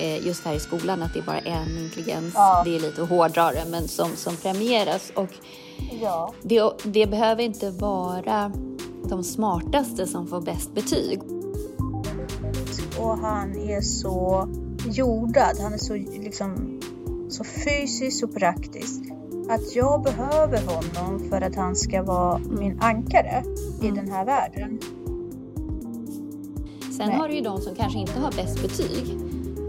eh, just här i skolan att det är bara en intelligens, ja. det är lite hårdrare, men som, som premieras. Och ja. det, det behöver inte vara de smartaste som får bäst betyg. Och han är så jordad, han är så, liksom, så fysisk och praktisk att jag behöver honom för att han ska vara min ankare i mm. den här världen. Sen Nej. har du ju de som kanske inte har bäst betyg,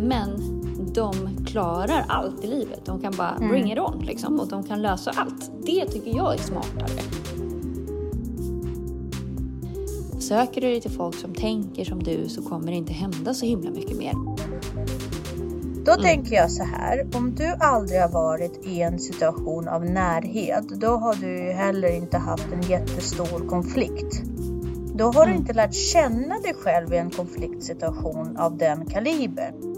men de klarar allt i livet. De kan bara mm. bring it on liksom, och de kan lösa allt. Det tycker jag är smartare. Söker du dig till folk som tänker som du så kommer det inte hända så himla mycket mer. Då mm. tänker jag så här, om du aldrig har varit i en situation av närhet, då har du ju heller inte haft en jättestor konflikt. Då har mm. du inte lärt känna dig själv i en konfliktsituation av den kalibern.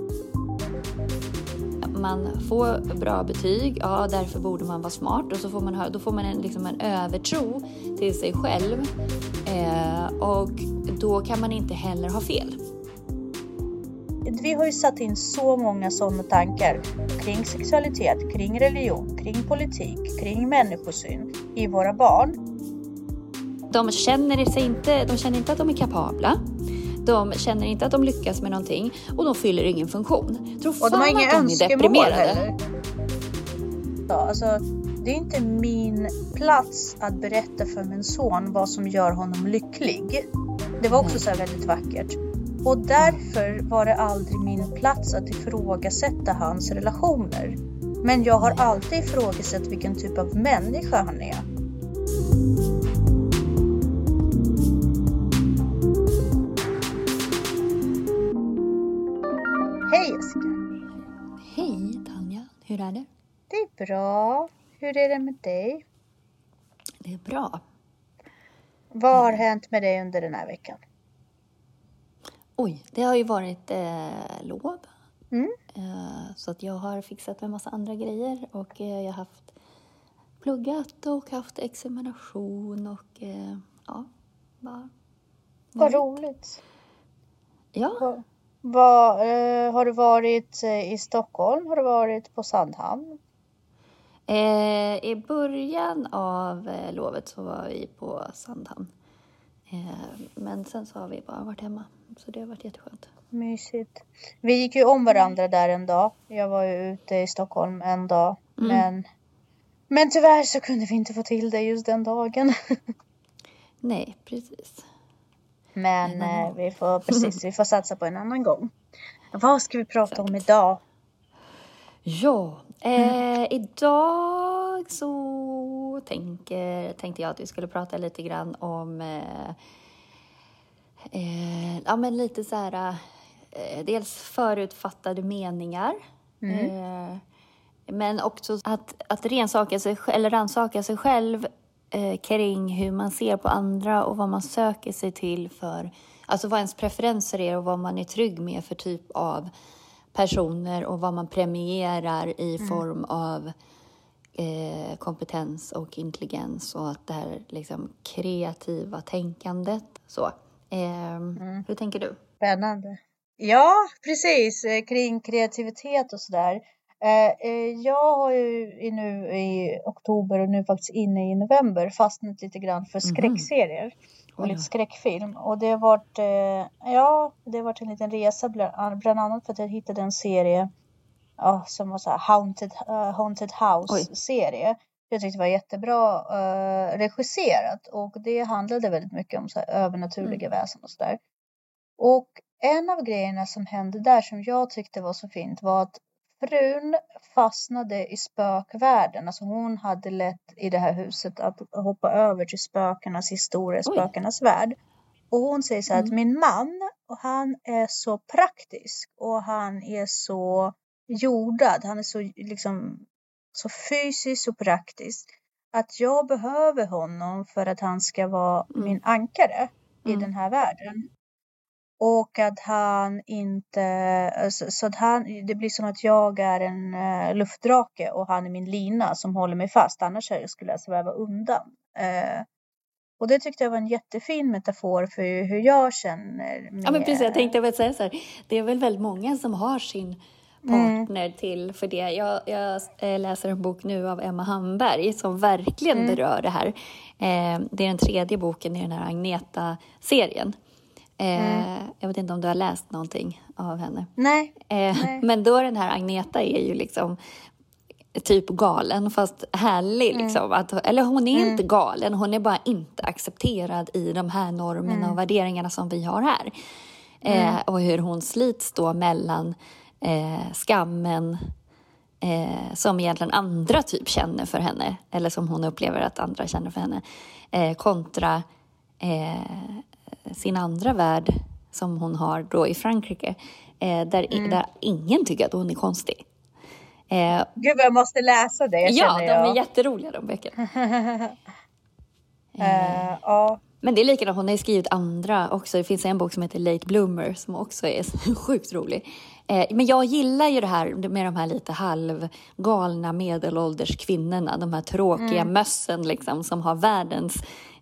Man får bra betyg, ja därför borde man vara smart och så får man, då får man en, liksom en övertro till sig själv eh, och då kan man inte heller ha fel vi har ju satt in så många sådana tankar kring sexualitet, kring religion, kring politik, kring människosyn i våra barn. De känner, sig inte, de känner inte att de är kapabla. De känner inte att de lyckas med någonting och de fyller ingen funktion. Tror och de har inga önskemål heller. Ja, alltså, det är inte min plats att berätta för min son vad som gör honom lycklig. Det var också så väldigt vackert. Och därför var det aldrig min plats att ifrågasätta hans relationer. Men jag har alltid ifrågasatt vilken typ av människa han är. Det? Är bra. Hur är det med dig? Det är bra. Vad har hänt med dig under den här veckan? Oj, det har ju varit eh, lov. Mm. Eh, så att jag har fixat med massa andra grejer och eh, jag har haft pluggat och haft examination och eh, ja, bara Vad roligt. Ja. Va, va, eh, har du varit eh, i Stockholm? Har du varit på Sandhamn? I början av lovet så var vi på Sandhamn. men sen så har vi bara varit hemma. Så det har varit jätteskönt. Mysigt. Vi gick ju om varandra där en dag. Jag var ju ute i Stockholm en dag. Mm. Men, men tyvärr så kunde vi inte få till det just den dagen. Nej, precis. Men eh, vi får precis, vi får satsa på en annan gång. Vad ska vi prata Exakt. om idag? Ja, eh, idag så tänker, tänkte jag att vi skulle prata lite grann om eh, eh, ja, men lite så här, eh, dels förutfattade meningar. Mm. Eh, men också att, att rensaka sig, eller rannsaka sig själv eh, kring hur man ser på andra och vad man söker sig till för, alltså vad ens preferenser är och vad man är trygg med för typ av personer och vad man premierar i mm. form av eh, kompetens och intelligens och att det här liksom kreativa tänkandet. Så. Eh, mm. Hur tänker du? Spännande. Ja, precis eh, kring kreativitet och sådär. Eh, eh, jag har ju nu i oktober och nu faktiskt inne i november fastnat lite grann för mhm. skräckserier mm. Och lite skräckfilm. Och det har varit, ja, det har varit en liten resa bland annat för att jag hittade en serie ja, som var så här Haunted, uh, Haunted House-serie. Jag tyckte det var jättebra uh, regisserat och det handlade väldigt mycket om så här, övernaturliga mm. väsen och sådär. Och en av grejerna som hände där som jag tyckte var så fint var att frun fastnade i spökvärlden. Alltså hon hade lätt i det här huset att hoppa över till spökenas historia, Oj. spökenas värld. Och hon säger så här mm. att min man, och han är så praktisk och han är så jordad. Han är så liksom så fysiskt och praktiskt att jag behöver honom för att han ska vara mm. min ankare mm. i den här världen. Och att han inte, alltså, så att han, det blir som att jag är en uh, luftdrake och han är min lina som håller mig fast, annars skulle jag sväva undan. Uh, och det tyckte jag var en jättefin metafor för hur jag känner. Med... Ja men precis, jag tänkte väl säga så här, det är väl väldigt många som har sin partner mm. till för det. Jag, jag, eh, läser en bok nu av Emma Hamberg som verkligen mm. berör det här. Eh, det är den tredje boken i den här Agneta-serien. Eh, mm. Jag vet inte om du har läst någonting av henne? Nej. Eh, Nej. Men då den här Agneta är ju liksom typ galen, fast härlig. Mm. Liksom. Att, eller hon är mm. inte galen, hon är bara inte accepterad i de här normerna mm. och värderingarna som vi har här. Eh, mm. och hur hon slits då mellan eh, skammen eh, som egentligen andra typ känner för henne, eller som hon upplever att andra känner för henne, eh, kontra eh, sin andra värld som hon har då i Frankrike, eh, där, mm. där ingen tycker att hon är konstig. Eh, Gud jag måste läsa det Ja, de jag. är jätteroliga de böckerna. uh, ja. Men det är likadant, hon har skrivit andra också. Det finns en bok som heter Late Bloomer som också är sjukt rolig. Eh, men jag gillar ju det här med de här lite halvgalna medelålders kvinnorna. De här tråkiga mm. mössen liksom som har världens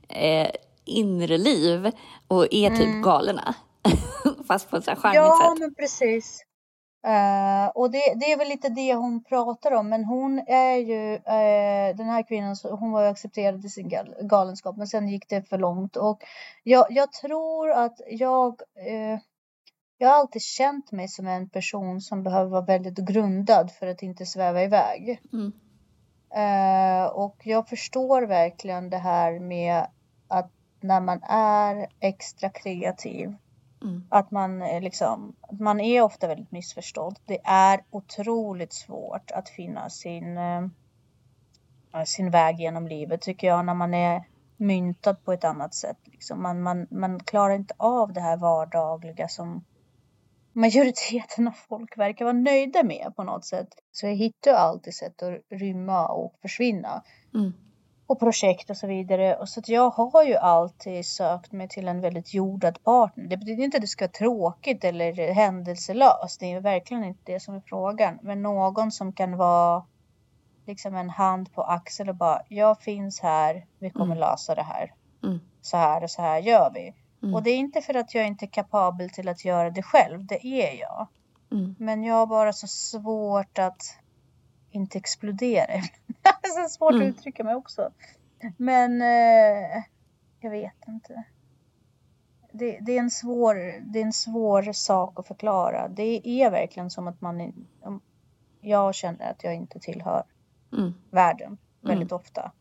eh, inre liv och är typ mm. galna. Fast på ett så charmigt ja, sätt. Ja, men precis. Uh, och det, det, är väl lite det hon pratar om, men hon är ju uh, den här kvinnan, hon var ju accepterad i sin gal galenskap, men sen gick det för långt och jag, jag tror att jag uh, jag har alltid känt mig som en person som behöver vara väldigt grundad för att inte sväva iväg. Mm. och jag förstår verkligen det här med att när man är extra kreativ Mm. Att man liksom, man är ofta väldigt missförstådd. Det är otroligt svårt att finna sin, äh, sin väg genom livet tycker jag när man är myntad på ett annat sätt. Liksom. Man, man, man klarar inte av det här vardagliga som majoriteten av folk verkar vara nöjda med på något sätt. Så jag hittar alltid sätt att rymma och försvinna. Mm och projekt och så vidare. Och så att jag har ju alltid sökt mig till en väldigt jordad partner. Det betyder inte att det ska vara tråkigt eller händelselöst. Det är verkligen inte det som är frågan. Men någon som kan vara liksom en hand på axeln och bara jag finns här, vi kommer mm. lösa det här. Mm. Så här och så här gör vi. Mm. Och det är inte för att jag inte är kapabel till att göra det själv, det är jag. Mm. Men jag har bara så svårt att inte explodera. det är så svårt mm. att uttrycka mig också. Men eh, jag vet inte. Det, det, är en svår, det är en svår sak att förklara. Det är verkligen som att man... Jag känner att jag inte tillhör mm. världen mm. väldigt mm. ofta.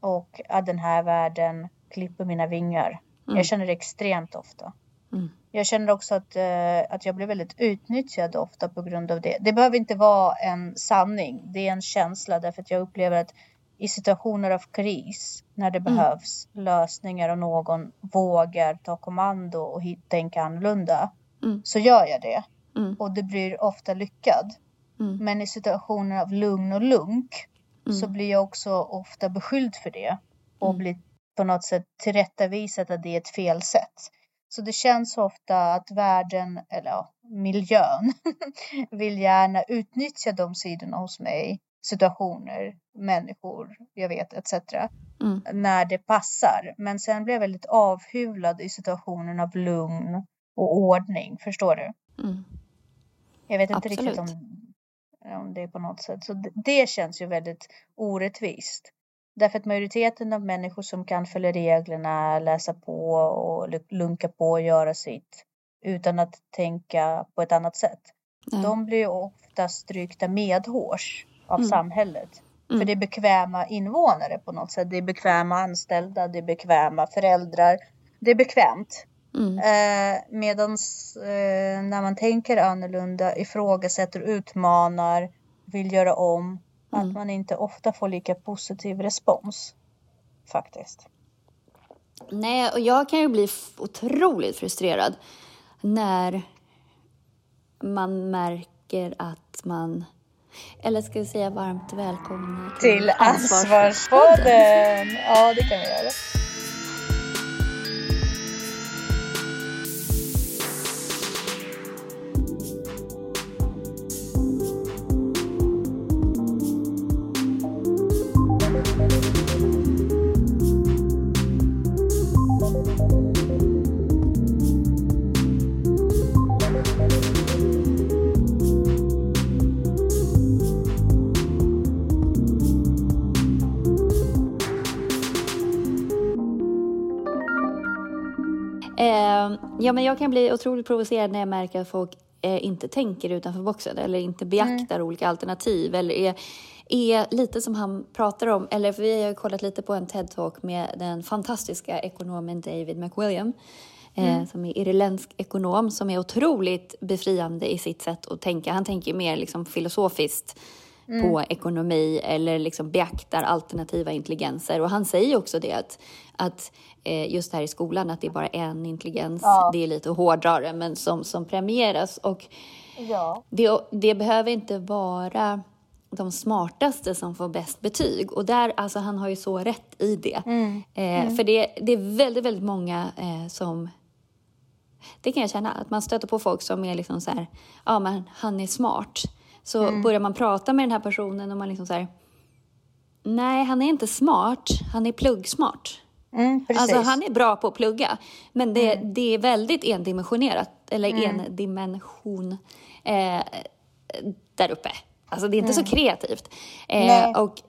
Och att den här världen klipper mina vingar. Jag mm. känner det extremt ofta. Mm. Jag känner också att, eh, att jag blir väldigt utnyttjad ofta på grund av det. Det behöver inte vara en sanning. Det är en känsla därför att jag upplever att i situationer av kris när det mm. behövs lösningar och någon vågar ta kommando och tänka annorlunda mm. så gör jag det. Mm. Och det blir ofta lyckad. Mm. Men i situationer av lugn och lunk så mm. blir jag också ofta beskylld för det och blir på något sätt tillrättavisat att det är ett fel sätt. Så det känns ofta att världen, eller ja, miljön, vill gärna utnyttja de sidorna hos mig. Situationer, människor, jag vet etc. Mm. När det passar. Men sen blir jag väldigt avhuvlad i situationen av lugn och ordning. Förstår du? Mm. Jag vet inte Absolut. riktigt om, om det är på något sätt. Så det, det känns ju väldigt orättvist. Därför att majoriteten av människor som kan följa reglerna, läsa på och lunka på och göra sitt utan att tänka på ett annat sätt. Mm. De blir ofta strykta medhårs av mm. samhället. Mm. För det är bekväma invånare på något sätt. Det är bekväma anställda, det är bekväma föräldrar. Det är bekvämt. Mm. Eh, Medan eh, när man tänker annorlunda, ifrågasätter, utmanar, vill göra om, Mm. Att man inte ofta får lika positiv respons. Faktiskt. Nej, och jag kan ju bli otroligt frustrerad när man märker att man eller ska vi säga varmt välkomna till, till Ansvarspodden? Ja, det kan vi göra. Ja, men jag kan bli otroligt provocerad när jag märker att folk eh, inte tänker utanför boxen eller inte beaktar mm. olika alternativ eller är, är lite som han pratar om, eller för vi har kollat lite på en TED-talk med den fantastiska ekonomen David McWilliam eh, mm. som är irländsk ekonom som är otroligt befriande i sitt sätt att tänka. Han tänker mer liksom filosofiskt mm. på ekonomi eller liksom beaktar alternativa intelligenser. Och han säger också det att, att eh, just här i skolan att det är bara en intelligens, ja. det är lite hårdrare, men som, som premieras. Och ja. det, det behöver inte vara de smartaste som får bäst betyg. Och där, alltså han har ju så rätt i det. Mm. Eh, mm. För det, det är väldigt, väldigt många eh, som det kan jag känna, att man stöter på folk som är liksom så här, ja men han är smart. Så mm. börjar man prata med den här personen och man liksom så här, nej han är inte smart, han är pluggsmart. Mm, alltså han är bra på att plugga, men det, mm. det är väldigt endimensionerat, eller mm. endimension eh, där uppe. Alltså det är inte så mm. kreativt. Eh, och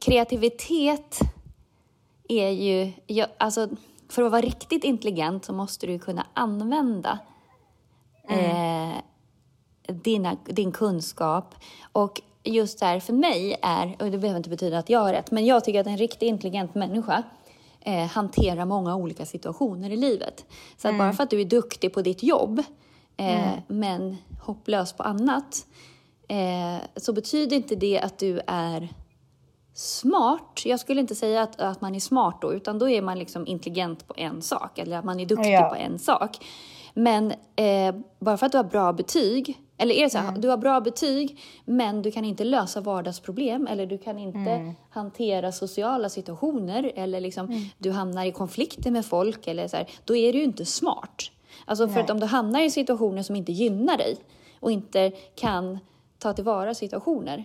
kreativitet är ju, ja, alltså för att vara riktigt intelligent så måste du kunna använda mm. eh, dina, din kunskap. Och just där för mig är, och det behöver inte betyda att jag har rätt, men jag tycker att en riktigt intelligent människa eh, hanterar många olika situationer i livet. Så mm. bara för att du är duktig på ditt jobb, eh, mm. men hopplös på annat, eh, så betyder inte det att du är smart. Jag skulle inte säga att, att man är smart då, utan då är man liksom intelligent på en sak, eller att man är duktig ja. på en sak. Men eh, bara för att du har bra betyg, eller är det så här, mm. du har bra betyg, men du kan inte lösa vardagsproblem, eller du kan inte mm. hantera sociala situationer, eller liksom mm. du hamnar i konflikter med folk, eller så här, då är du ju inte smart. Alltså för Nej. att om du hamnar i situationer som inte gynnar dig, och inte kan ta tillvara situationer,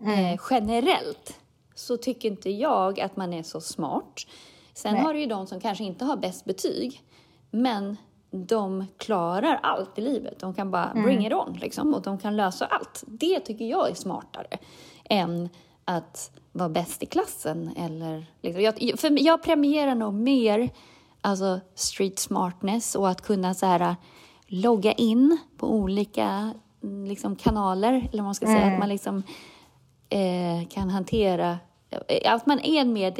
mm. eh, generellt, så tycker inte jag att man är så smart. Sen Nej. har du ju de som kanske inte har bäst betyg, men de klarar allt i livet. De kan bara mm. bring it on liksom, och de kan lösa allt. Det tycker jag är smartare än att vara bäst i klassen. Eller, liksom. jag, för jag premierar nog mer alltså, street smartness och att kunna så här, logga in på olika liksom, kanaler, eller man ska säga, mm. att man liksom eh, kan hantera att man är en mer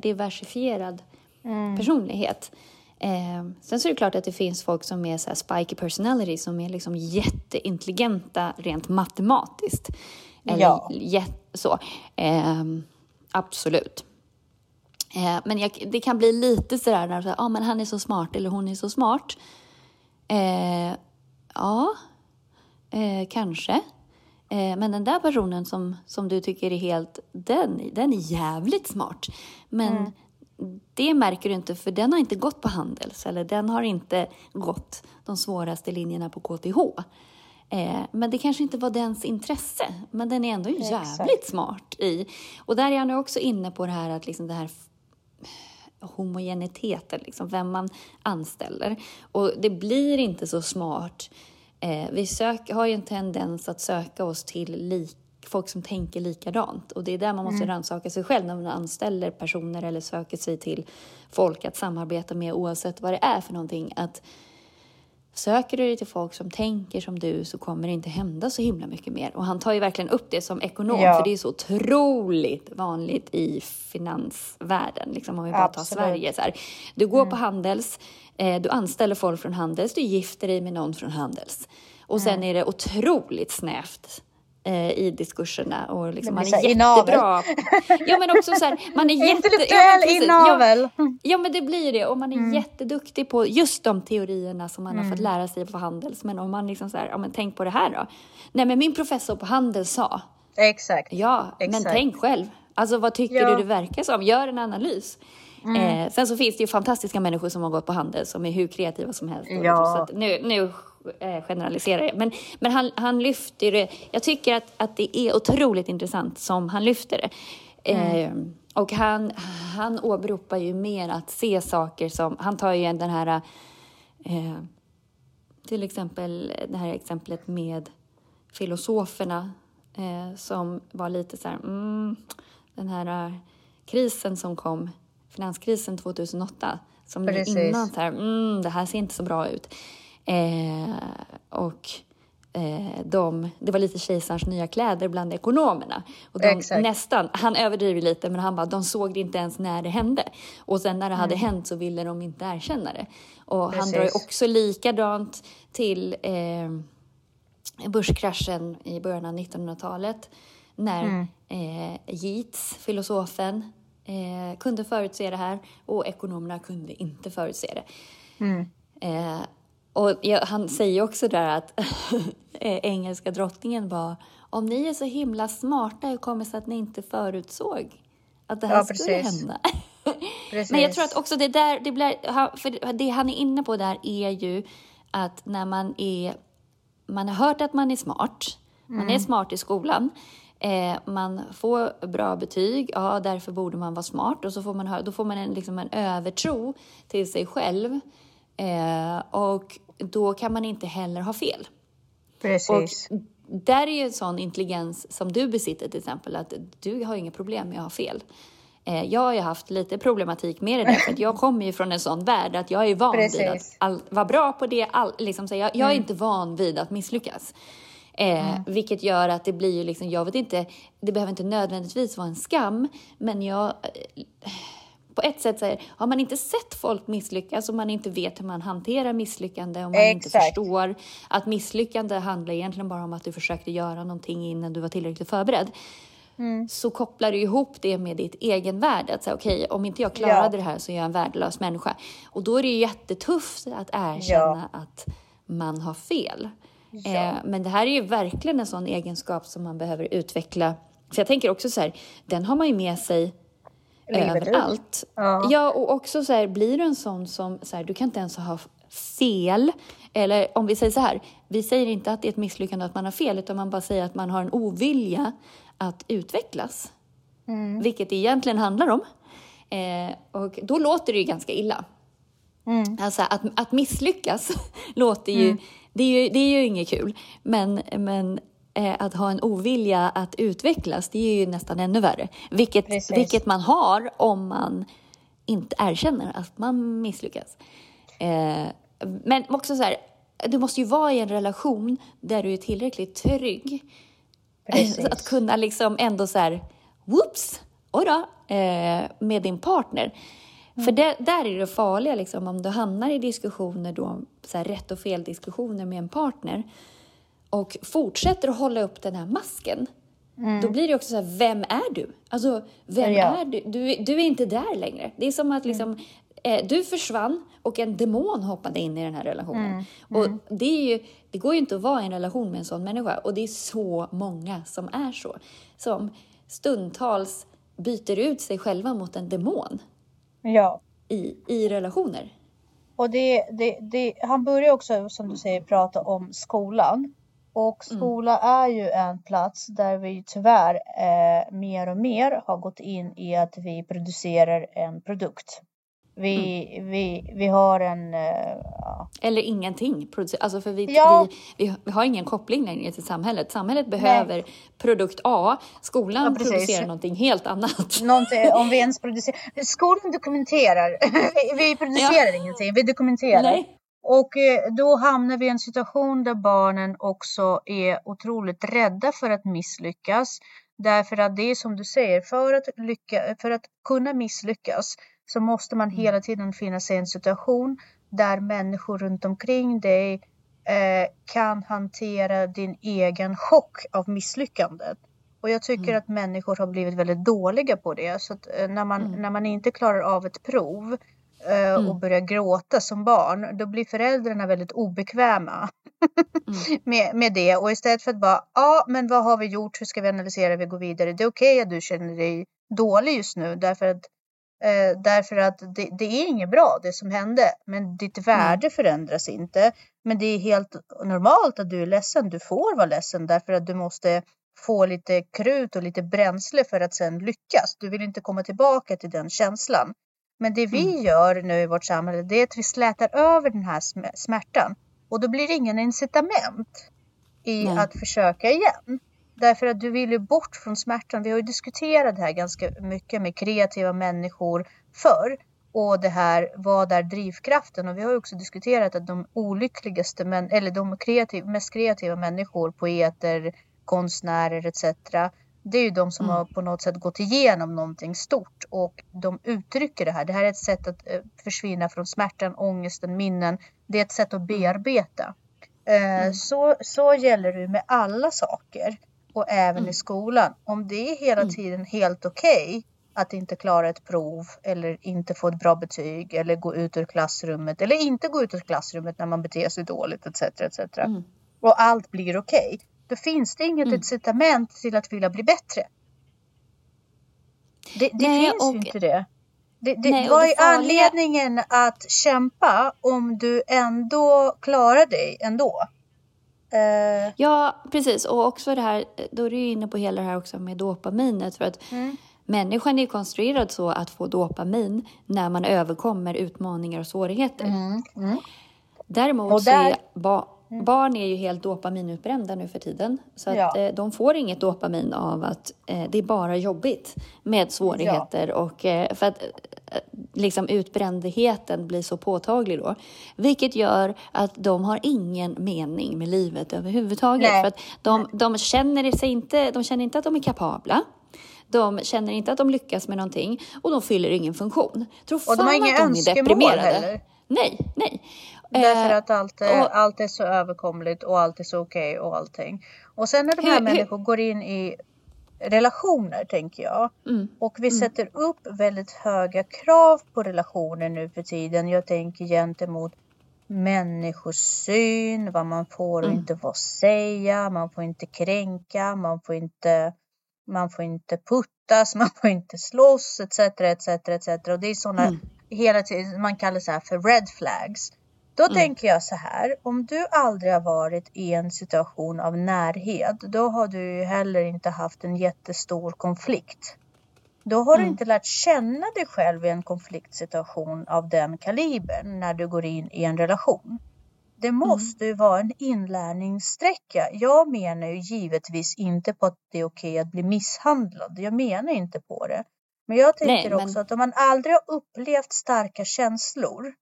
diversifierad mm. personlighet. Eh, sen så är det klart att det finns folk som är så här spiky personality som är liksom jätteintelligenta rent matematiskt. Eller ja. så. Eh, absolut. Eh, men jag, det kan bli lite sådär när du ah, men han är så smart eller hon är så smart. Eh, ja, eh, kanske. Eh, men den där personen som, som du tycker är helt, den, den är jävligt smart. Men mm. Det märker du inte för den har inte gått på Handels eller den har inte gått de svåraste linjerna på KTH. Eh, men det kanske inte var dens intresse, men den är ändå jävligt Exakt. smart i. Och där är jag nu också inne på det här att liksom det här homogeniteten, liksom, vem man anställer. Och det blir inte så smart Eh, vi sök, har ju en tendens att söka oss till lik, folk som tänker likadant och det är där man måste mm. rannsaka sig själv när man anställer personer eller söker sig till folk att samarbeta med oavsett vad det är för någonting. Att Söker du dig till folk som tänker som du så kommer det inte hända så himla mycket mer. Och han tar ju verkligen upp det som ekonom, ja. för det är så otroligt vanligt i finansvärlden, liksom om vi bara Absolut. tar Sverige. Så här. Du går mm. på Handels, eh, du anställer folk från Handels, du gifter dig med någon från Handels. Och sen mm. är det otroligt snävt eh, i diskurserna och liksom, man är jättebra. Ja men också så här, man är jätte... Intellektuell ja, inavel. Ja, ja men det blir det och man är mm. jätteduktig på just de teorierna som man mm. har fått mm. lära sig på Handels. Men om man liksom så här, ja men tänk på det här då. Nej men min professor på Handels sa. Exakt. Ja, Exakt. men tänk själv. Alltså vad tycker ja. du det verkar som? Gör en analys. Mm. Eh, sen så finns det ju fantastiska människor som har gått på Handels som är hur kreativa som helst. Ja. Så nu, nu eh, generaliserar jag. Men, men han, han lyfter det. Jag tycker att, att det är otroligt intressant som han lyfter det. Mm. Eh, och han, han åberopar ju mer att se saker som, han tar ju den här, eh, till exempel det här exemplet med filosoferna eh, som var lite så här, mm, den här krisen som kom, finanskrisen 2008, som Precis. innan så här, mm, det här ser inte så bra ut. Eh, och eh, de, det var lite kejsarens nya kläder bland ekonomerna. Och de, nästan, han överdriver lite, men han bara, de såg det inte ens när det hände. Och sen när det hade mm. hänt så ville de inte erkänna det. Och Precis. han drar ju också likadant till eh, börskraschen i början av 1900-talet när mm. eh, Yeats, filosofen, eh, kunde förutse det här och ekonomerna kunde inte förutse det. Mm. Eh, och ja, han säger också där att eh, engelska drottningen var om ni är så himla smarta, hur kommer det sig att ni inte förutsåg att det här ja, skulle hända? Men jag tror att också det där, det blir, för det han är inne på där är ju att när man är, man har hört att man är smart, mm. man är mm. smart i skolan, eh, man får bra betyg, ja därför borde man vara smart och så får man, då får man en, liksom en övertro till sig själv eh, och då kan man inte heller ha fel. Precis. Och där är ju en sån intelligens som du besitter till exempel, att du har inga problem med att ha fel. Eh, jag har ju haft lite problematik med det där, för att jag kommer ju från en sån värld att jag är van Precis. vid att all, vara bra på det. All, liksom, så jag, jag är mm. inte van vid att misslyckas. Eh, mm. Vilket gör att det blir ju liksom, jag vet inte, det behöver inte nödvändigtvis vara en skam, men jag eh, på ett sätt här, har man inte sett folk misslyckas och man inte vet hur man hanterar misslyckande och man Exakt. inte förstår att misslyckande handlar egentligen bara om att du försökte göra någonting innan du var tillräckligt förberedd. Mm. så kopplar du ihop det med ditt egenvärde. Okej, okay, om inte jag klarade ja. det här så är jag en värdelös människa. Och då är det jättetufft att erkänna ja. att man har fel. Ja. Eh, men det här är ju verkligen en sån egenskap som man behöver utveckla. För jag tänker också så här, den har man ju med sig överallt. Ja. ja, och också så här, blir du en sån som, så här, du kan inte ens ha fel. Eller om vi säger så här, vi säger inte att det är ett misslyckande att man har fel, utan man bara säger att man har en ovilja att utvecklas. Mm. Vilket det egentligen handlar om. Eh, och då låter det ju ganska illa. Mm. Alltså att, att misslyckas låter ju, mm. det, är ju, det är ju inget kul. Men, men att ha en ovilja att utvecklas, det är ju nästan ännu värre. Vilket, vilket man har om man inte erkänner att man misslyckas. Eh, men också så här, du måste ju vara i en relation där du är tillräckligt trygg. Precis. Att kunna liksom ändå så här, whoops, oj eh, med din partner. Mm. För det, där är det farliga, liksom, om du hamnar i diskussioner, då, så här, rätt och fel diskussioner med en partner, och fortsätter att hålla upp den här masken, mm. då blir det också så här, vem är du? Alltså, vem ja. är du? du? Du är inte där längre. Det är som att liksom, mm. eh, du försvann och en demon hoppade in i den här relationen. Mm. Och mm. det, ju, det går ju inte att vara i en relation med en sån människa. Och det är så många som är så. Som stundtals byter ut sig själva mot en demon. Ja. I, i relationer. Och det, det, det, han börjar också, som du säger, prata om skolan. Och mm. skola mm. är ju en plats där vi tyvärr eh, mer och mer har gått in i att vi producerar en produkt. Vi, mm. vi, vi har en... Uh, Eller ingenting. Alltså för vi, ja. vi, vi, har ingen koppling längre till samhället. Samhället behöver Nej. produkt A. Skolan ja, producerar någonting helt annat. Någonting, om vi ens producerar. Skolan dokumenterar. vi, vi producerar ingenting. Vi dokumenterar. Nej. Och eh, då hamnar vi i en situation där barnen också är otroligt rädda för att misslyckas. Därför att det är som du säger, för att, lycka, för att kunna misslyckas så måste man mm. hela tiden finna sig i en situation där människor runt omkring dig eh, kan hantera din egen chock av misslyckandet. Och jag tycker mm. att människor har blivit väldigt dåliga på det. Så eh, när, man, mm. när man inte klarar av ett prov eh, och mm. börjar gråta som barn, då blir föräldrarna väldigt obekväma mm. med, med det. Och istället för att bara, ja men vad har vi gjort, hur ska vi analysera, vi går vidare. Det är okej okay att du känner dig dålig just nu därför att Eh, därför att det, det, är inget bra det som hände, men ditt värde mm. förändras inte. Men det är helt normalt att du är ledsen. Du får vara ledsen därför att du måste få lite krut och lite bränsle för att sen lyckas. Du vill inte komma tillbaka till den känslan. Men det vi mm. gör nu i vårt samhälle, det är att vi slätar över den här smärtan och då blir det ingen incitament i Nej. att försöka igen. Därför att du vill ju bort från smärtan. Vi har ju diskuterat det här ganska mycket med kreativa människor förr. Och det här, vad är drivkraften? Och vi har ju också diskuterat att de olyckligaste, men, eller de kreativ, mest kreativa människor, poeter, konstnärer etc. Det är ju de som mm. har på något sätt gått igenom någonting stort och de uttrycker det här. Det här är ett sätt att eh, försvinna från smärtan, ångesten, minnen. Det är ett sätt att mm. bearbeta. Eh, mm. Så, så gäller det med alla saker och även mm. i skolan. Om det är hela mm. tiden helt okej okay att inte klara ett prov eller inte få ett bra betyg eller gå ut ur klassrummet eller inte gå ut ur klassrummet när man beter sig dåligt etc. etc. Mm. Och allt blir okej. Okay. Då finns det inget mm. incitament till att vilja bli bättre. Det, det nej, finns och, inte det. det, det nej, vad är anledningen att kämpa om du ändå klarar dig ändå? Uh, ja, precis. Och också det här, då är du inne på hela det här också med dopaminet. För att mm. Människan är konstruerad så att få dopamin när man överkommer utmaningar och svårigheter. Mm. Mm. Däremot och där... så är ba mm. barn är ju helt dopaminutbrända nu för tiden. Så att ja. eh, de får inget dopamin av att eh, det är bara jobbigt med svårigheter. Ja. Och, eh, för att eh, liksom utbrändheten blir så påtaglig då. Vilket gör att de har ingen mening med livet överhuvudtaget. Nej. För att de, de, känner sig inte, de känner inte att de är kapabla. De känner inte att de lyckas med någonting och de fyller ingen funktion. Tror och de har inga önskemål heller. Nej, nej. Därför eh, att allt är, och, allt är så överkomligt och allt är så okej okay och allting. Och sen när de här hur, människorna går in i relationer tänker jag. Mm, och vi mm. sätter upp väldigt höga krav på relationer nu för tiden. Jag tänker gentemot människosyn, vad man får och mm. inte får säga, man får inte kränka, man får inte man får inte puttas, man får inte slåss etc. etc, etc. Och det är sådana mm. hela tiden, man kallar så här för red flags. Då mm. tänker jag så här, om du aldrig har varit i en situation av närhet, då har du ju heller inte haft en jättestor konflikt. Då har mm. du inte lärt känna dig själv i en konfliktsituation av den kalibern när du går in i en relation. Det mm. måste ju vara en inlärningssträcka. Jag menar ju givetvis inte på att det är okej att bli misshandlad. Jag menar inte på det. Men jag tänker Nej, också men... att om man aldrig har upplevt starka känslor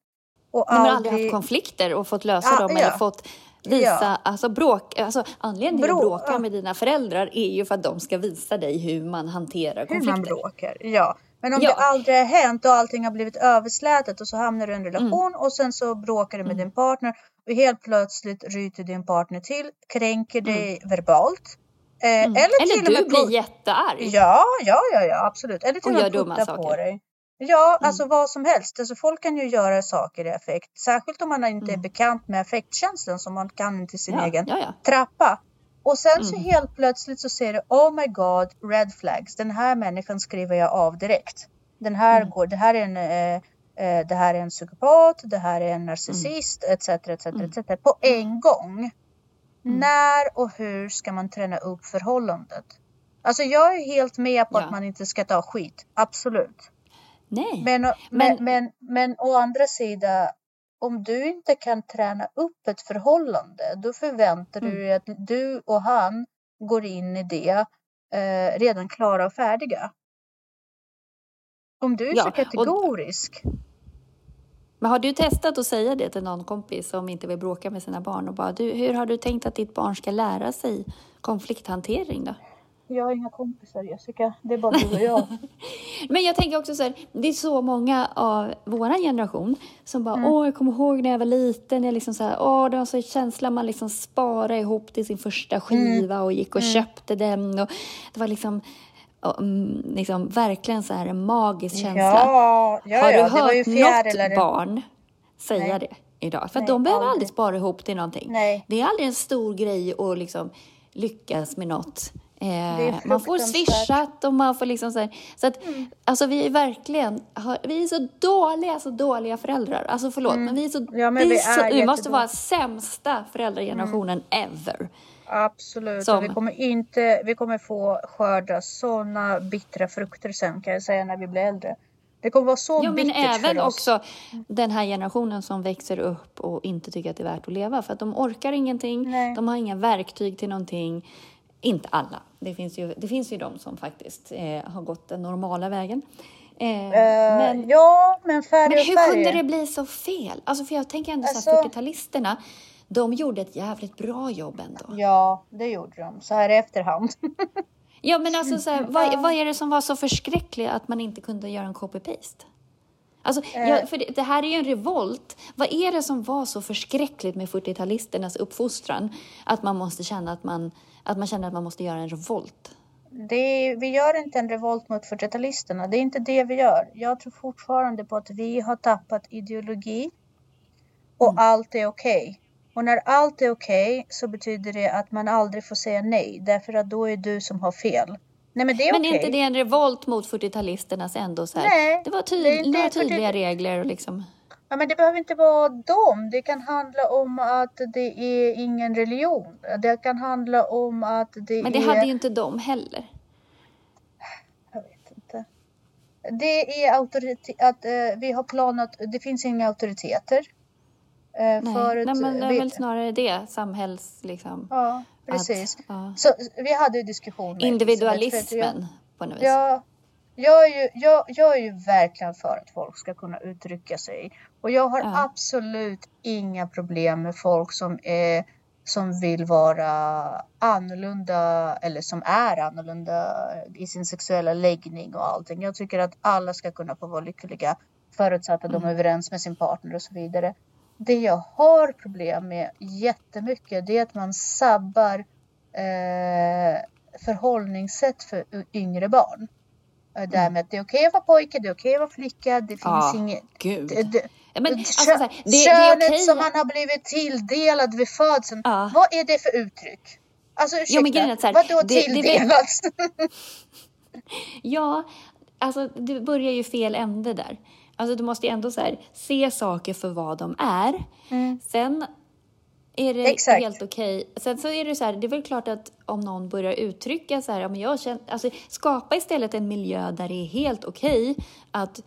och aldrig... aldrig haft konflikter och fått lösa ja, dem ja. eller fått visa, ja. alltså bråk, alltså anledningen till att bråka ja. med dina föräldrar är ju för att de ska visa dig hur man hanterar konflikter. Hur man bråkar, ja. Men om ja. det aldrig har hänt och allting har blivit överslätat och så hamnar du i en relation mm. och sen så bråkar du med mm. din partner och helt plötsligt ryter din partner till, kränker dig mm. verbalt. Eh, mm. eller, eller till du och med blir jättearg. Ja, ja, ja, ja, absolut. Eller till och med putta på dig. Ja, mm. alltså vad som helst. Alltså folk kan ju göra saker i affekt. Särskilt om man inte är mm. bekant med affektkänslan som man kan till sin ja, egen ja, ja. trappa. Och sen så mm. helt plötsligt så ser du, oh my god, red flags. Den här människan skriver jag av direkt. Den här mm. går, det här är en eh, eh, det här är en psykopat, det här är en narcissist mm. etc. etc, etc på en gång. När och hur ska man träna upp förhållandet? Alltså jag är helt med på att man inte ska ta skit, absolut. Nej. Men, men, men, men, men å andra sidan, om du inte kan träna upp ett förhållande, då förväntar mm. du dig att du och han går in i det eh, redan klara och färdiga. Om du är ja, så kategorisk. Och, men har du testat att säga det till någon kompis som inte vill bråka med sina barn och bara du, hur har du tänkt att ditt barn ska lära sig konflikthantering då? Jag har inga kompisar Jessica, det är bara du och jag. Men jag tänker också så här, det är så många av vår generation som bara, mm. åh jag kommer ihåg när jag var liten, jag liksom så här, åh det var så en känsla man liksom sparade ihop till sin första skiva mm. och gick och mm. köpte den och det var liksom Mm, liksom, verkligen så här en magisk känsla. Ja, ja, Har du ja, hört något barn säga Nej. det idag? För Nej, de behöver aldrig. aldrig spara ihop till någonting. Nej. Det är aldrig en stor grej att liksom lyckas med något. Eh, man får swishat och man får liksom så här, Så att, mm. alltså vi är verkligen, vi är så dåliga, så dåliga föräldrar. Alltså förlåt, mm. men vi är så, ja, vi, vi, är så, vi måste vara sämsta föräldragenerationen mm. ever. Absolut. Som... Vi, kommer inte, vi kommer få skörda sådana bittra frukter sen kan jag säga när vi blir äldre. Det kommer vara så bittert men även också den här generationen som växer upp och inte tycker att det är värt att leva för att de orkar ingenting, Nej. de har inga verktyg till någonting. Inte alla. Det finns ju, det finns ju de som faktiskt eh, har gått den normala vägen. Eh, Eh, men, ja, men färg men hur kunde det bli så fel? Alltså för jag tänker ändå så Alltså- här, 40-talisterna, de gjorde ett jävligt bra jobb ändå. Ja, det gjorde de. Så här i efterhand. Ja, men alltså så här, vad, vad är det som var så förskräckligt att man inte kunde göra en copy-paste? Alltså, Eh. ja, för det, det här är ju en revolt. Vad är det som var så förskräckligt med 40-talisternas uppfostran? Att man måste känna att man, att man känner att man måste göra en revolt. Det, vi gör inte en revolt mot 40-talisterna. Det är inte det vi gör. Jag tror fortfarande på att vi har tappat ideologi och Mm. allt är okej. Och när allt är okej så betyder det att man aldrig får säga nej därför att då är du som har fel. Nej men det är Men är inte det en revolt mot 40-talisternas ändå så här? Nej, det var det är tyd, inte- några det- tydliga regler och liksom. Ja, men det behöver inte vara dem. Det kan handla om att det är ingen religion. Det kan handla om att det Men det är... hade ju inte de heller. Jag vet inte. Det är auktoritet, att eh, vi har planat, det finns inga auktoriteter. Eh, Nej, förut, Nej men det är väl snarare det, samhälls liksom. Ja, precis. Att, ja. Så vi hade ju att Individualismen på något vis. Jag, jag, jag, är ju, jag, jag är ju verkligen för att folk ska kunna uttrycka sig. Och jag har Ja. absolut inga problem med folk som är som vill vara annorlunda eller som är annorlunda i sin sexuella läggning och allting. Jag tycker att alla ska kunna få vara lyckliga förutsatt att de är överens med sin partner och så vidare. Det jag har problem med jättemycket det är att man sabbar eh, förhållningssätt för yngre barn. Eh, Det här med att det är okej att vara pojke, det är okej att vara flicka, det finns Ja, inget... Gud. Det, det, men, alltså, så här, det, det könet är okej. som man har blivit tilldelad vid födseln. Ja. Vad är det för uttryck? Alltså ursäkta, Jo, men grejen är att så här, vadå det- det- tilldelat? Ja, alltså det börjar ju fel ände där. Alltså du måste ju ändå så här, se saker för vad de är. Sen är det Mm. Exakt. helt okej. Sen så är det så här, det är väl klart att om någon börjar uttrycka så här, ja, men jag känner, alltså skapa istället en miljö där det är helt okej att u-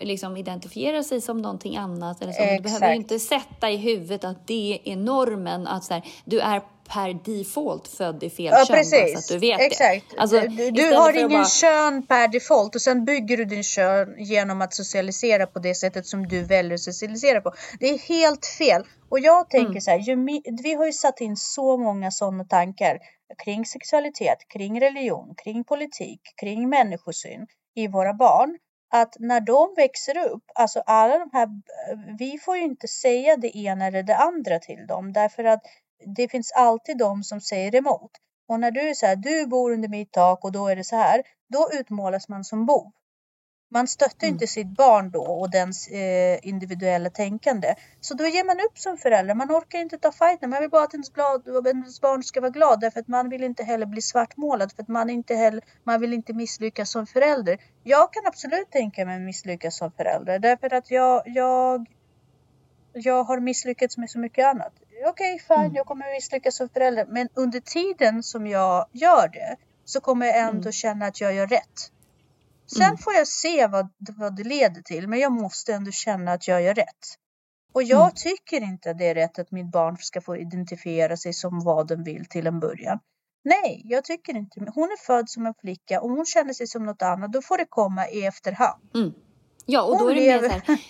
liksom identifiera sig som någonting annat. Eller så. Du behöver ju inte sätta i huvudet att det är normen, att så här, du är per default född i fel Ja kön, bara så precis. att du vet Exakt. det. Alltså, du har ingen bara- kön per default och sen bygger du din kön genom att socialisera på det sättet som du väljer att socialisera på. Det är helt fel. Och jag tänker Mm. så här, ju, vi har ju satt in så många sådana tankar kring sexualitet, kring religion, kring politik, kring människosyn i våra barn. Att när de växer upp, alltså alla de här, vi får ju inte säga det ena eller det andra till dem därför att det finns alltid de som säger emot. Och när du är så här, du bor under mitt tak och då är det så här, då utmålas man som bov. Man stöttar Mm. inte sitt barn då och dens eh, individuella tänkande. Så då ger man upp som förälder. Man orkar inte ta fighten. Man vill bara att ens, glad, ens barn ska vara glad. Därför att man vill inte heller bli svartmålad. För att man, inte heller, man vill inte misslyckas som förälder. Jag kan absolut tänka mig misslyckas som förälder. Därför att jag, jag, jag har misslyckats med så mycket annat. Okej, fine, Mm. jag kommer misslyckas som förälder. Men under tiden som jag gör det så kommer jag ändå Mm. känna att jag gör rätt. Sen Mm. får jag se vad, vad det leder till, men jag måste ändå känna att jag gör rätt. Och jag Mm. tycker inte att det är rätt att mitt barn ska få identifiera sig som vad den vill till en början. Nej, jag tycker inte. Hon är född som en flicka och hon känner sig som något annat. Då får det komma i efterhand. Mm. Ja, och då Hon är det mer lever- så här,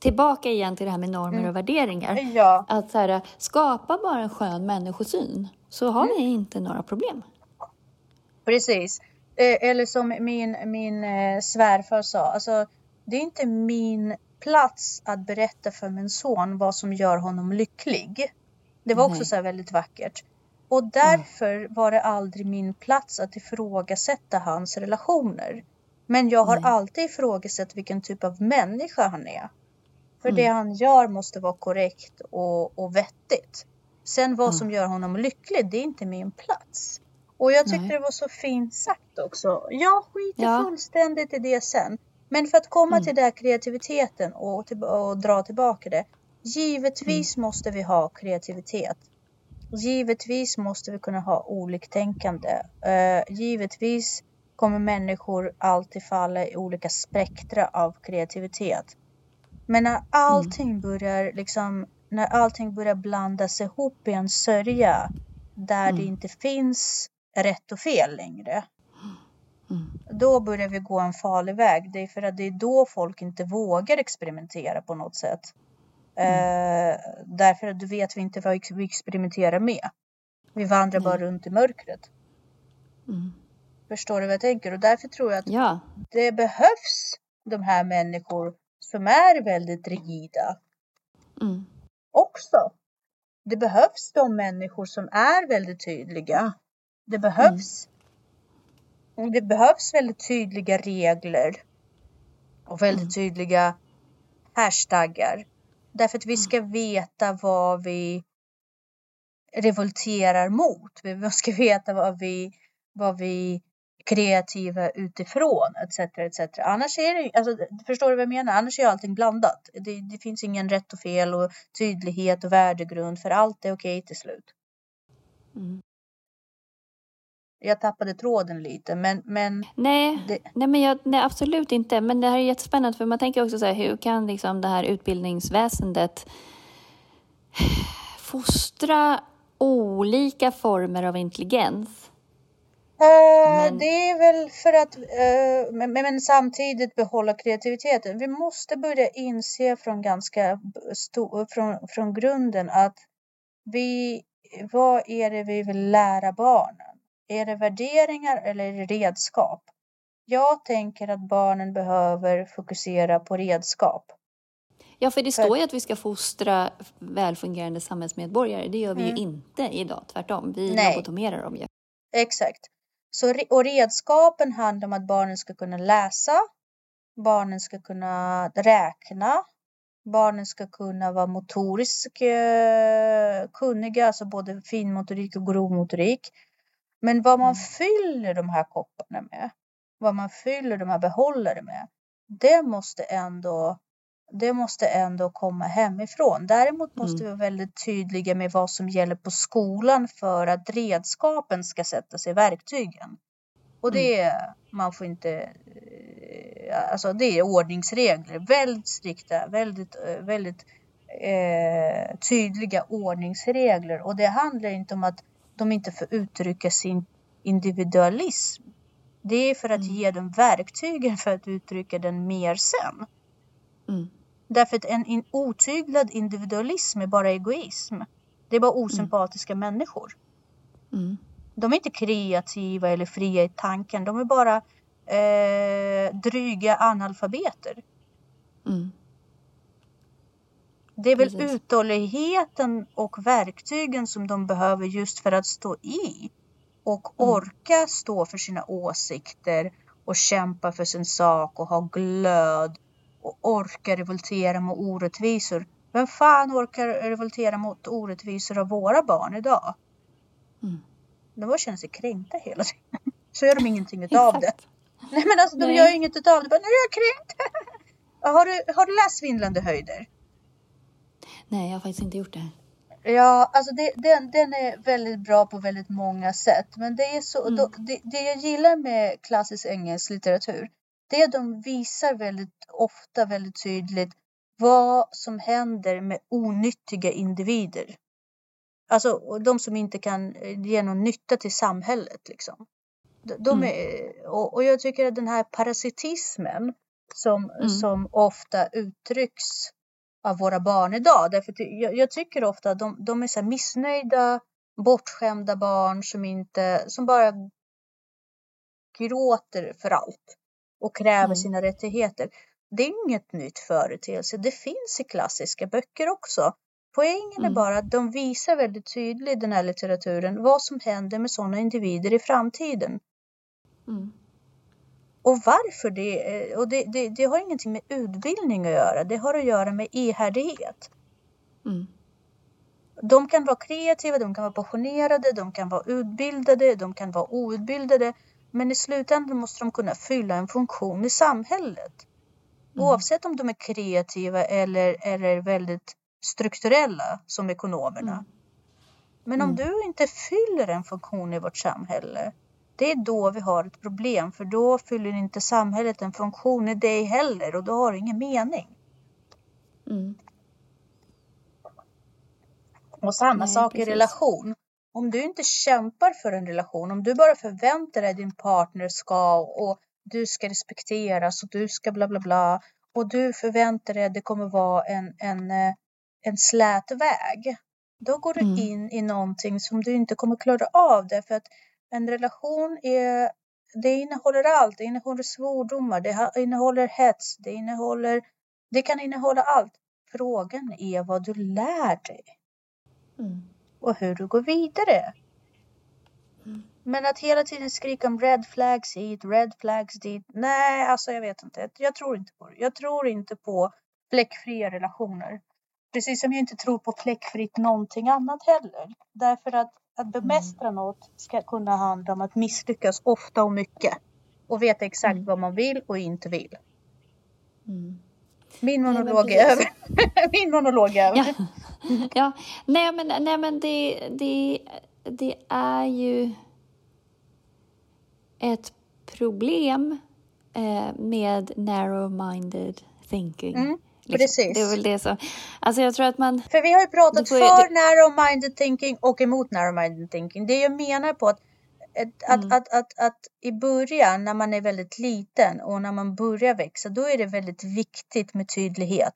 tillbaka igen till det här med normer Mm. och värderingar. Ja, Att så här, skapa bara en skön människosyn, så har vi inte några problem. precis. Eh, Eller som min, min eh, svärfar sa, alltså det är inte min plats att berätta för min son vad som gör honom lycklig. Det var också Nej. så väldigt vackert. Och därför var det aldrig min plats att ifrågasätta hans relationer. Men jag har Nej. alltid ifrågasatt vilken typ av människa han är. För Mm. det han gör måste vara korrekt och, och vettigt. Sen vad Ja. som gör honom lycklig, det är inte min plats. Och jag tyckte Nej. det var så fint sagt också. Jag skiter Ja. fullständigt i det sen. Men för att komma Mm. till den kreativiteten och, till, och dra tillbaka det. Givetvis Mm. måste vi ha kreativitet. Givetvis måste vi kunna ha oliktänkande. Uh, givetvis kommer människor alltid falla i olika spektra av kreativitet. Men när allting börjar liksom, när allting börjar blandas ihop i en sörja där det Mm. inte finns rätt och fel längre. Mm. Då börjar vi gå en farlig väg. Det är för att det är då folk inte vågar experimentera på något sätt. Eh, därför att du vet vi inte vad vi experimenterar med. Vi vandrar bara runt i mörkret. Mm. Förstår du vad jag tänker? Och därför tror jag att Ja. det behövs de här människor som är väldigt rigida Mm. också. Det behövs de människor som är väldigt tydliga. Det behövs. Det behövs väldigt tydliga regler. Och väldigt tydliga hashtaggar. Därför att vi ska veta vad vi revolterar mot. Vi ska veta vad vi, vad vi kreativa utifrån etc. etc. Annars är det, alltså, förstår du vad jag menar? Annars är allting blandat. Det, det finns ingen rätt och fel och tydlighet och värdegrund för allt är okej till slut. Mm. Jag tappade tråden lite men, men Nej, det, nej, men jag, nej, absolut inte. Men det här är jättespännande för man tänker också så här, hur kan liksom det här utbildningsväsendet fostra olika former av intelligens? Eh, Men- Det är väl för att, eh, men, men samtidigt behålla kreativiteten. Vi måste börja inse från ganska b- sto, från, från grunden att vi, vad är det vi vill lära barnen? Är det värderingar eller är det redskap? Jag tänker att barnen behöver fokusera på redskap. Ja, för det står ju att vi ska fostra välfungerande samhällsmedborgare. Det gör vi Mm. ju inte idag, tvärtom. Vi Nej. lobotomerar dem ju. Exakt. Så, och redskapen handlar om att barnen ska kunna läsa, barnen ska kunna räkna, barnen ska kunna vara motoriskt eh, kunniga, alltså både finmotorik och grovmotorik. Men vad man Mm. fyller de här kopparna med, vad man fyller de här behållare med, det måste ändå det måste ändå komma hemifrån. Däremot måste Mm. vi vara väldigt tydliga med vad som gäller på skolan för att redskapen ska sättas i verktygen. Och det är, man får inte, eh, alltså det är ordningsregler, väldigt strikta, väldigt, eh, väldigt eh, tydliga ordningsregler. Och det handlar inte om att de inte får uttrycka sin individualism. Det är för att Mm. ge dem verktygen för att uttrycka den mer sen. Mm. Därför att en in, otyglad individualism är bara egoism. Det är bara osympatiska människor. Mm. De är inte kreativa eller fria i tanken. De är bara eh, dryga analfabeter. Mm. Det är väl Precis. uthålligheten och verktygen som de behöver just för att stå i. Och Mm. orka stå för sina åsikter och kämpa för sin sak och ha glöd och orka revoltera mot orättvisor. Vem fan orkar revoltera mot orättvisor av våra barn idag? Mm. De bara känner sig kränkta hela tiden. Så gör de ingenting utav det. Nej men alltså de Nej. gör ju inget utav det. Bara, nu är jag kränkt. har, du, har du läst Svindlande höjder? Nej, jag har faktiskt inte gjort det. Ja, alltså det, den, den är väldigt bra på väldigt många sätt. Men det är så, Mm. då, det, det jag gillar med klassisk engelsk litteratur, det är att de visar väldigt ofta väldigt tydligt vad som händer med onyttiga individer. Alltså de som inte kan eh, ge någon nytta till samhället liksom. De, de Mm. är, och, och jag tycker att den här parasitismen som, Mm. som ofta uttrycks av våra barn idag. Därför jag, jag tycker ofta att de, de är så missnöjda, bortskämda barn som inte, som bara gråter för allt och kräver Mm. sina rättigheter. Det är inget nytt företeelse. Det finns i klassiska böcker också. Poängen är Mm. bara att de visar väldigt tydligt i den här litteraturen vad som händer med sådana individer i framtiden. Mm. Och varför det, eh, och det, det, det har ingenting med utbildning att göra. Det har att göra med ihärdighet. Mm. De kan vara kreativa, de kan vara passionerade, de kan vara utbildade, de kan vara outbildade. Men i slutändan måste de kunna fylla en funktion i samhället. Mm. Oavsett om de är kreativa eller, eller väldigt strukturella som ekonomerna. Mm. Men om Mm. du inte fyller en funktion i vårt samhälle, det är då vi har ett problem. För då fyller inte samhället en funktion i dig heller och då har du ingen mening. Mm. Och samma Nej, sak i precis. relation. Om du inte kämpar för en relation, om du bara förväntar dig att din partner ska och du ska respekteras och du ska bla bla bla och du förväntar dig att det kommer vara en, en, eh, en slät väg. Då går du Mm. in i någonting som du inte kommer klara av det för att en relation är, det innehåller allt. Det innehåller svordomar, det innehåller hets, det innehåller, det kan innehålla allt. Frågan är vad du lär dig Mm. och hur du går vidare. Mm. Men att hela tiden skrika om red flags hit, red flags dit. Nej, alltså jag vet inte. Jag tror inte på det. Jag tror inte på fläckfria relationer. Precis som jag inte tror på fläckfritt någonting annat heller. Därför att att bemästra något ska kunna handla om att misslyckas ofta och mycket. Och veta exakt Mm. vad man vill och inte vill. Mm. Min Nej, monolog är precis. över. Min monolog är över. Ja. ja. Nej, men, nej, men det, det, det är ju ett problem eh, med narrow-minded thinking. Mm. Precis. Det är väl det som... Alltså jag tror att man... För vi har ju pratat får för det- narrow-minded thinking och emot narrow-minded thinking. Det jag menar på att, att, Mm. att, att, att, att i början när man är väldigt liten och när man börjar växa, då är det väldigt viktigt med tydlighet.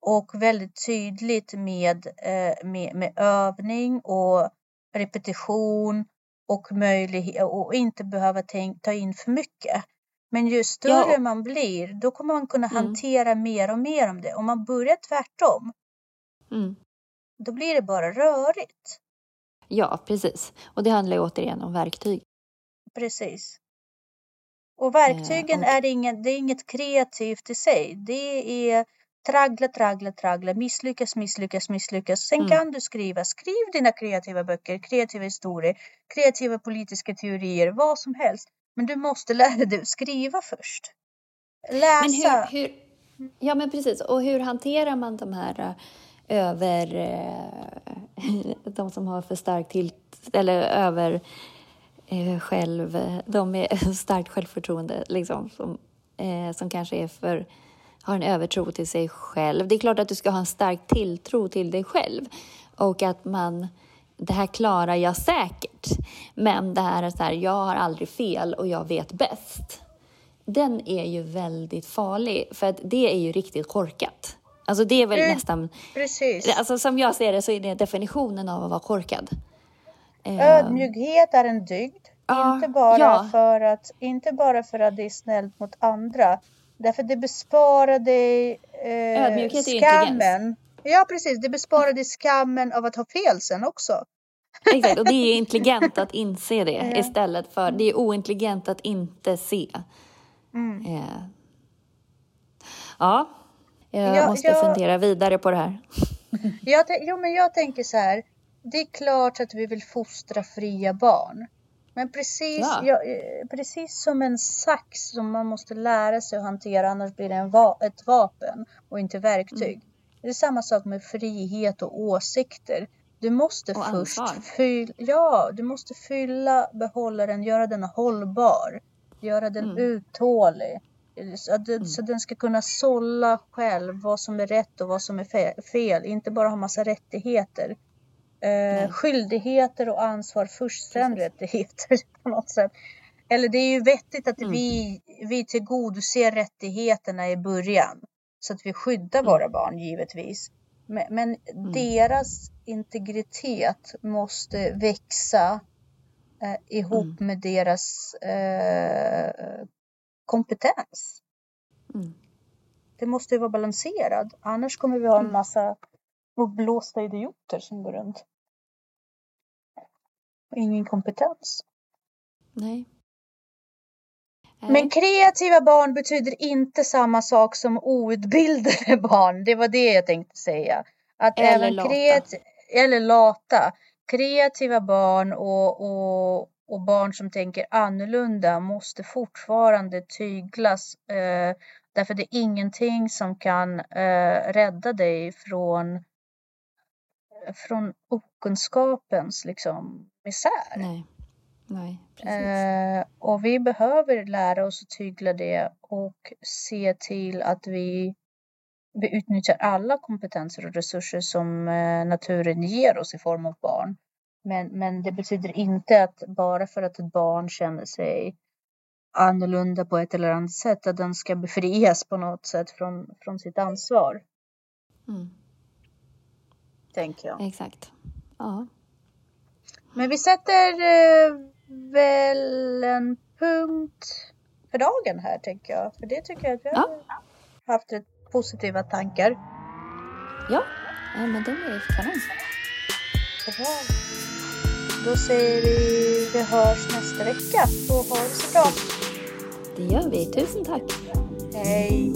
Och väldigt tydligt med, eh, med, med övning och repetition och möjlighet och inte behöva tänk, ta in för mycket. Men ju större Ja. man blir, då kommer man kunna Mm. hantera mer och mer om det. Om man börjar tvärtom, Mm. då blir det bara rörigt. Ja, precis. Och det handlar ju återigen om verktyg. Precis. Och verktygen Eh, och- är, inget, det är inget kreativt i sig. Det är traggla, traggla, traggla, misslyckas, misslyckas, misslyckas. Sen Mm. kan du skriva, skriv dina kreativa böcker, kreativa historier, kreativa politiska teorier, vad som helst. Men du måste lära dig att skriva först. Men Läsa. hur, hur, ja, men precis. Och hur hanterar man de här eh, över... Eh, de som har för starkt till... Eller över eh, själv... De med starkt självförtroende, liksom. Som, som kanske är för... Har en övertro till sig själv. Det är klart att du ska ha en stark tilltro till dig själv. Och att man... Det här klarar jag säkert. Men det här är så här, jag har aldrig fel och jag vet bäst den är ju väldigt farlig för att det är ju riktigt korkat. Alltså det är väl Mm. nästan, Precis. alltså som jag ser det så är det definitionen av att vara korkad. Eh, Ödmjukhet är en dygd. Ja, inte, bara ja. för att, inte bara för att det är snällt mot andra. Därför det besparar dig eh, skammen. Ja precis, det besparar dig skammen av att ha fel sen också. Exakt, och det är intelligent att inse det Ja. istället för, det är ointelligent att inte se. Mm. Eh, ja, jag Ja, måste jag- fundera vidare på det här. Jag, jo, men jag tänker så här. Det är klart att vi vill fostra fria barn. Men precis, Ja. ja, eh, precis som en sax som man måste lära sig att hantera annars blir det va- ett vapen och inte verktyg. Mm. Det är samma sak med frihet och åsikter. Du måste Och först fylla, ja, du måste fylla behållaren, göra den hållbar, göra den Mm. uthållig. Så att den, Mm. så den ska kunna sålla själv vad som är rätt och vad som är fe- fel. Inte bara ha massa rättigheter. Eh, skyldigheter och ansvar först, sen rättigheter på något sätt. Eller det är ju vettigt att Mm. vi, vi tillgodoser rättigheterna i början. Så att vi skyddar Mm. våra barn givetvis. Men, men deras integritet måste växa eh, ihop Mm. med deras eh, kompetens. Mm. Det måste ju vara balanserad. Annars kommer vi ha en Mm. massa uppblåsta idioter som går runt. Och ingen kompetens. Nej. Men kreativa barn betyder inte samma sak som outbildade barn. Det var det jag tänkte säga. Att Eller även lata. eller lata. Kreativa barn och, och, och barn som tänker annorlunda måste fortfarande tyglas. Eh, därför det är ingenting som kan eh, rädda dig från, från okunskapens liksom, misär. Nej. Nej, precis. Eh, och vi behöver lära oss att tygla det och se till att vi, vi utnyttjar alla kompetenser och resurser som eh, naturen ger oss i form av barn. Men, men det betyder inte att bara för att ett barn känner sig annorlunda på ett eller annat sätt att den ska befrias på något sätt från, från sitt ansvar. Mm. Tänker jag. Exakt. Ja. Men vi sätter eh, väl en punkt för dagen här tänker jag. För det tycker jag att vi Ja. har haft rätt positiva tankar. Ja, ja men det är kanon. Bra. Då säger vi vi hörs nästa vecka och ha det så bra. Det gör vi. Tusen tack. Hej!